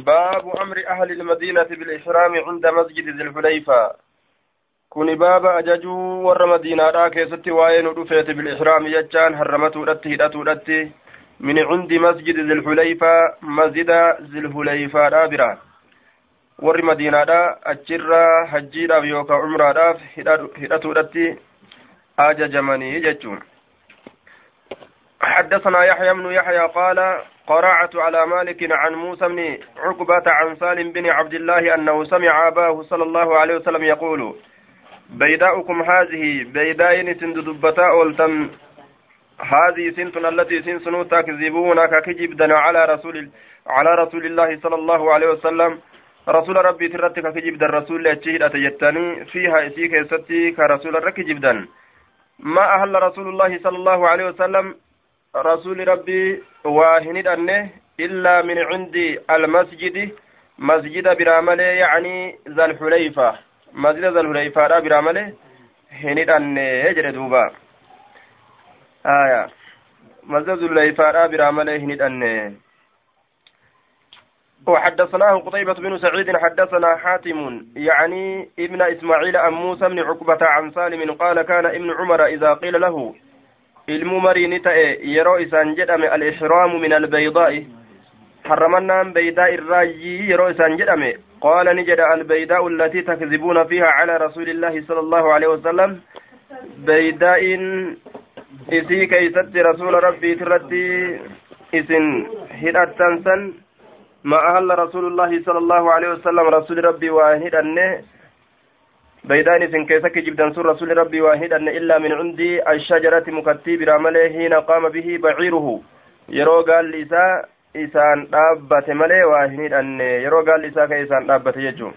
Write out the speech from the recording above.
باب أمر أهل المدينة بالإحرام عند مسجد ذي الحليفة. كن باب أججو ور مدينة راكي ستي وين رفيت بالإحرام يجان هرمتو رتي هدتو رتي من عند مسجد ذي الحليفة مسجد ذي الحليفة رابرا ور مدينة را أجرا حجيرا بيوكا عمرا راف هدتو رتي أججمني يججون. حدثنا يحيى بن يحيى قال قرأت على مالك عن موسى بن عقبة عن سالم بن عبد الله أنه سمع أباه صلى الله عليه وسلم يقول بيداؤكم هذه بيداء سنددبتا أولتم هذه سنتنا التي سنسنو تكذبون ككجبدا على رسول على رسول الله صلى الله عليه وسلم. رسول ربي ترتك كجبدا الرسول أتشهد أتيتني فيها إسيك يستي كرسول ركجبدا ما أهل رسول الله صلى الله عليه وسلم رسول ربي واهند أنه إلا من عند المسجد مسجد برامله يعني ذا الحليفة. مسجد ذا الحليفة برامله هند أنه يجري دوبا. آية. مسجد ذا الحليفة برامله هند أنه وحدثناه قطيبة بن سعيد حدثنا حاتم يعني ابن إسماعيل أم موسى بن عقبة عن سالم قال كان ابن عمر إذا قيل له ilmu marii ni ta'e yeroo isaan jedhame al-ihraamu min albaydaa'i yeroo isaan jedhame qaala ni jedha albaydaa'u allatii takzibuuna fiiha calaa rasuuli illaahi sala allahu alehi wasalam beydaa'iin isii keeysatti rasuula rabbiit irratti isin hidhattan san ma ahalla rasuulullaahi sala allahu alehi wasalam rasuuli rabbii waa hin hidhanne بيدان إذن كيسك جبدان سور رسول ربي واحدا إلا من عندي الشجرة مكتي برامله حين قام به بعيره. يرو قال لسا إسان دابة ملي واحد أن يرو قال لسا كإسان دابة يجو.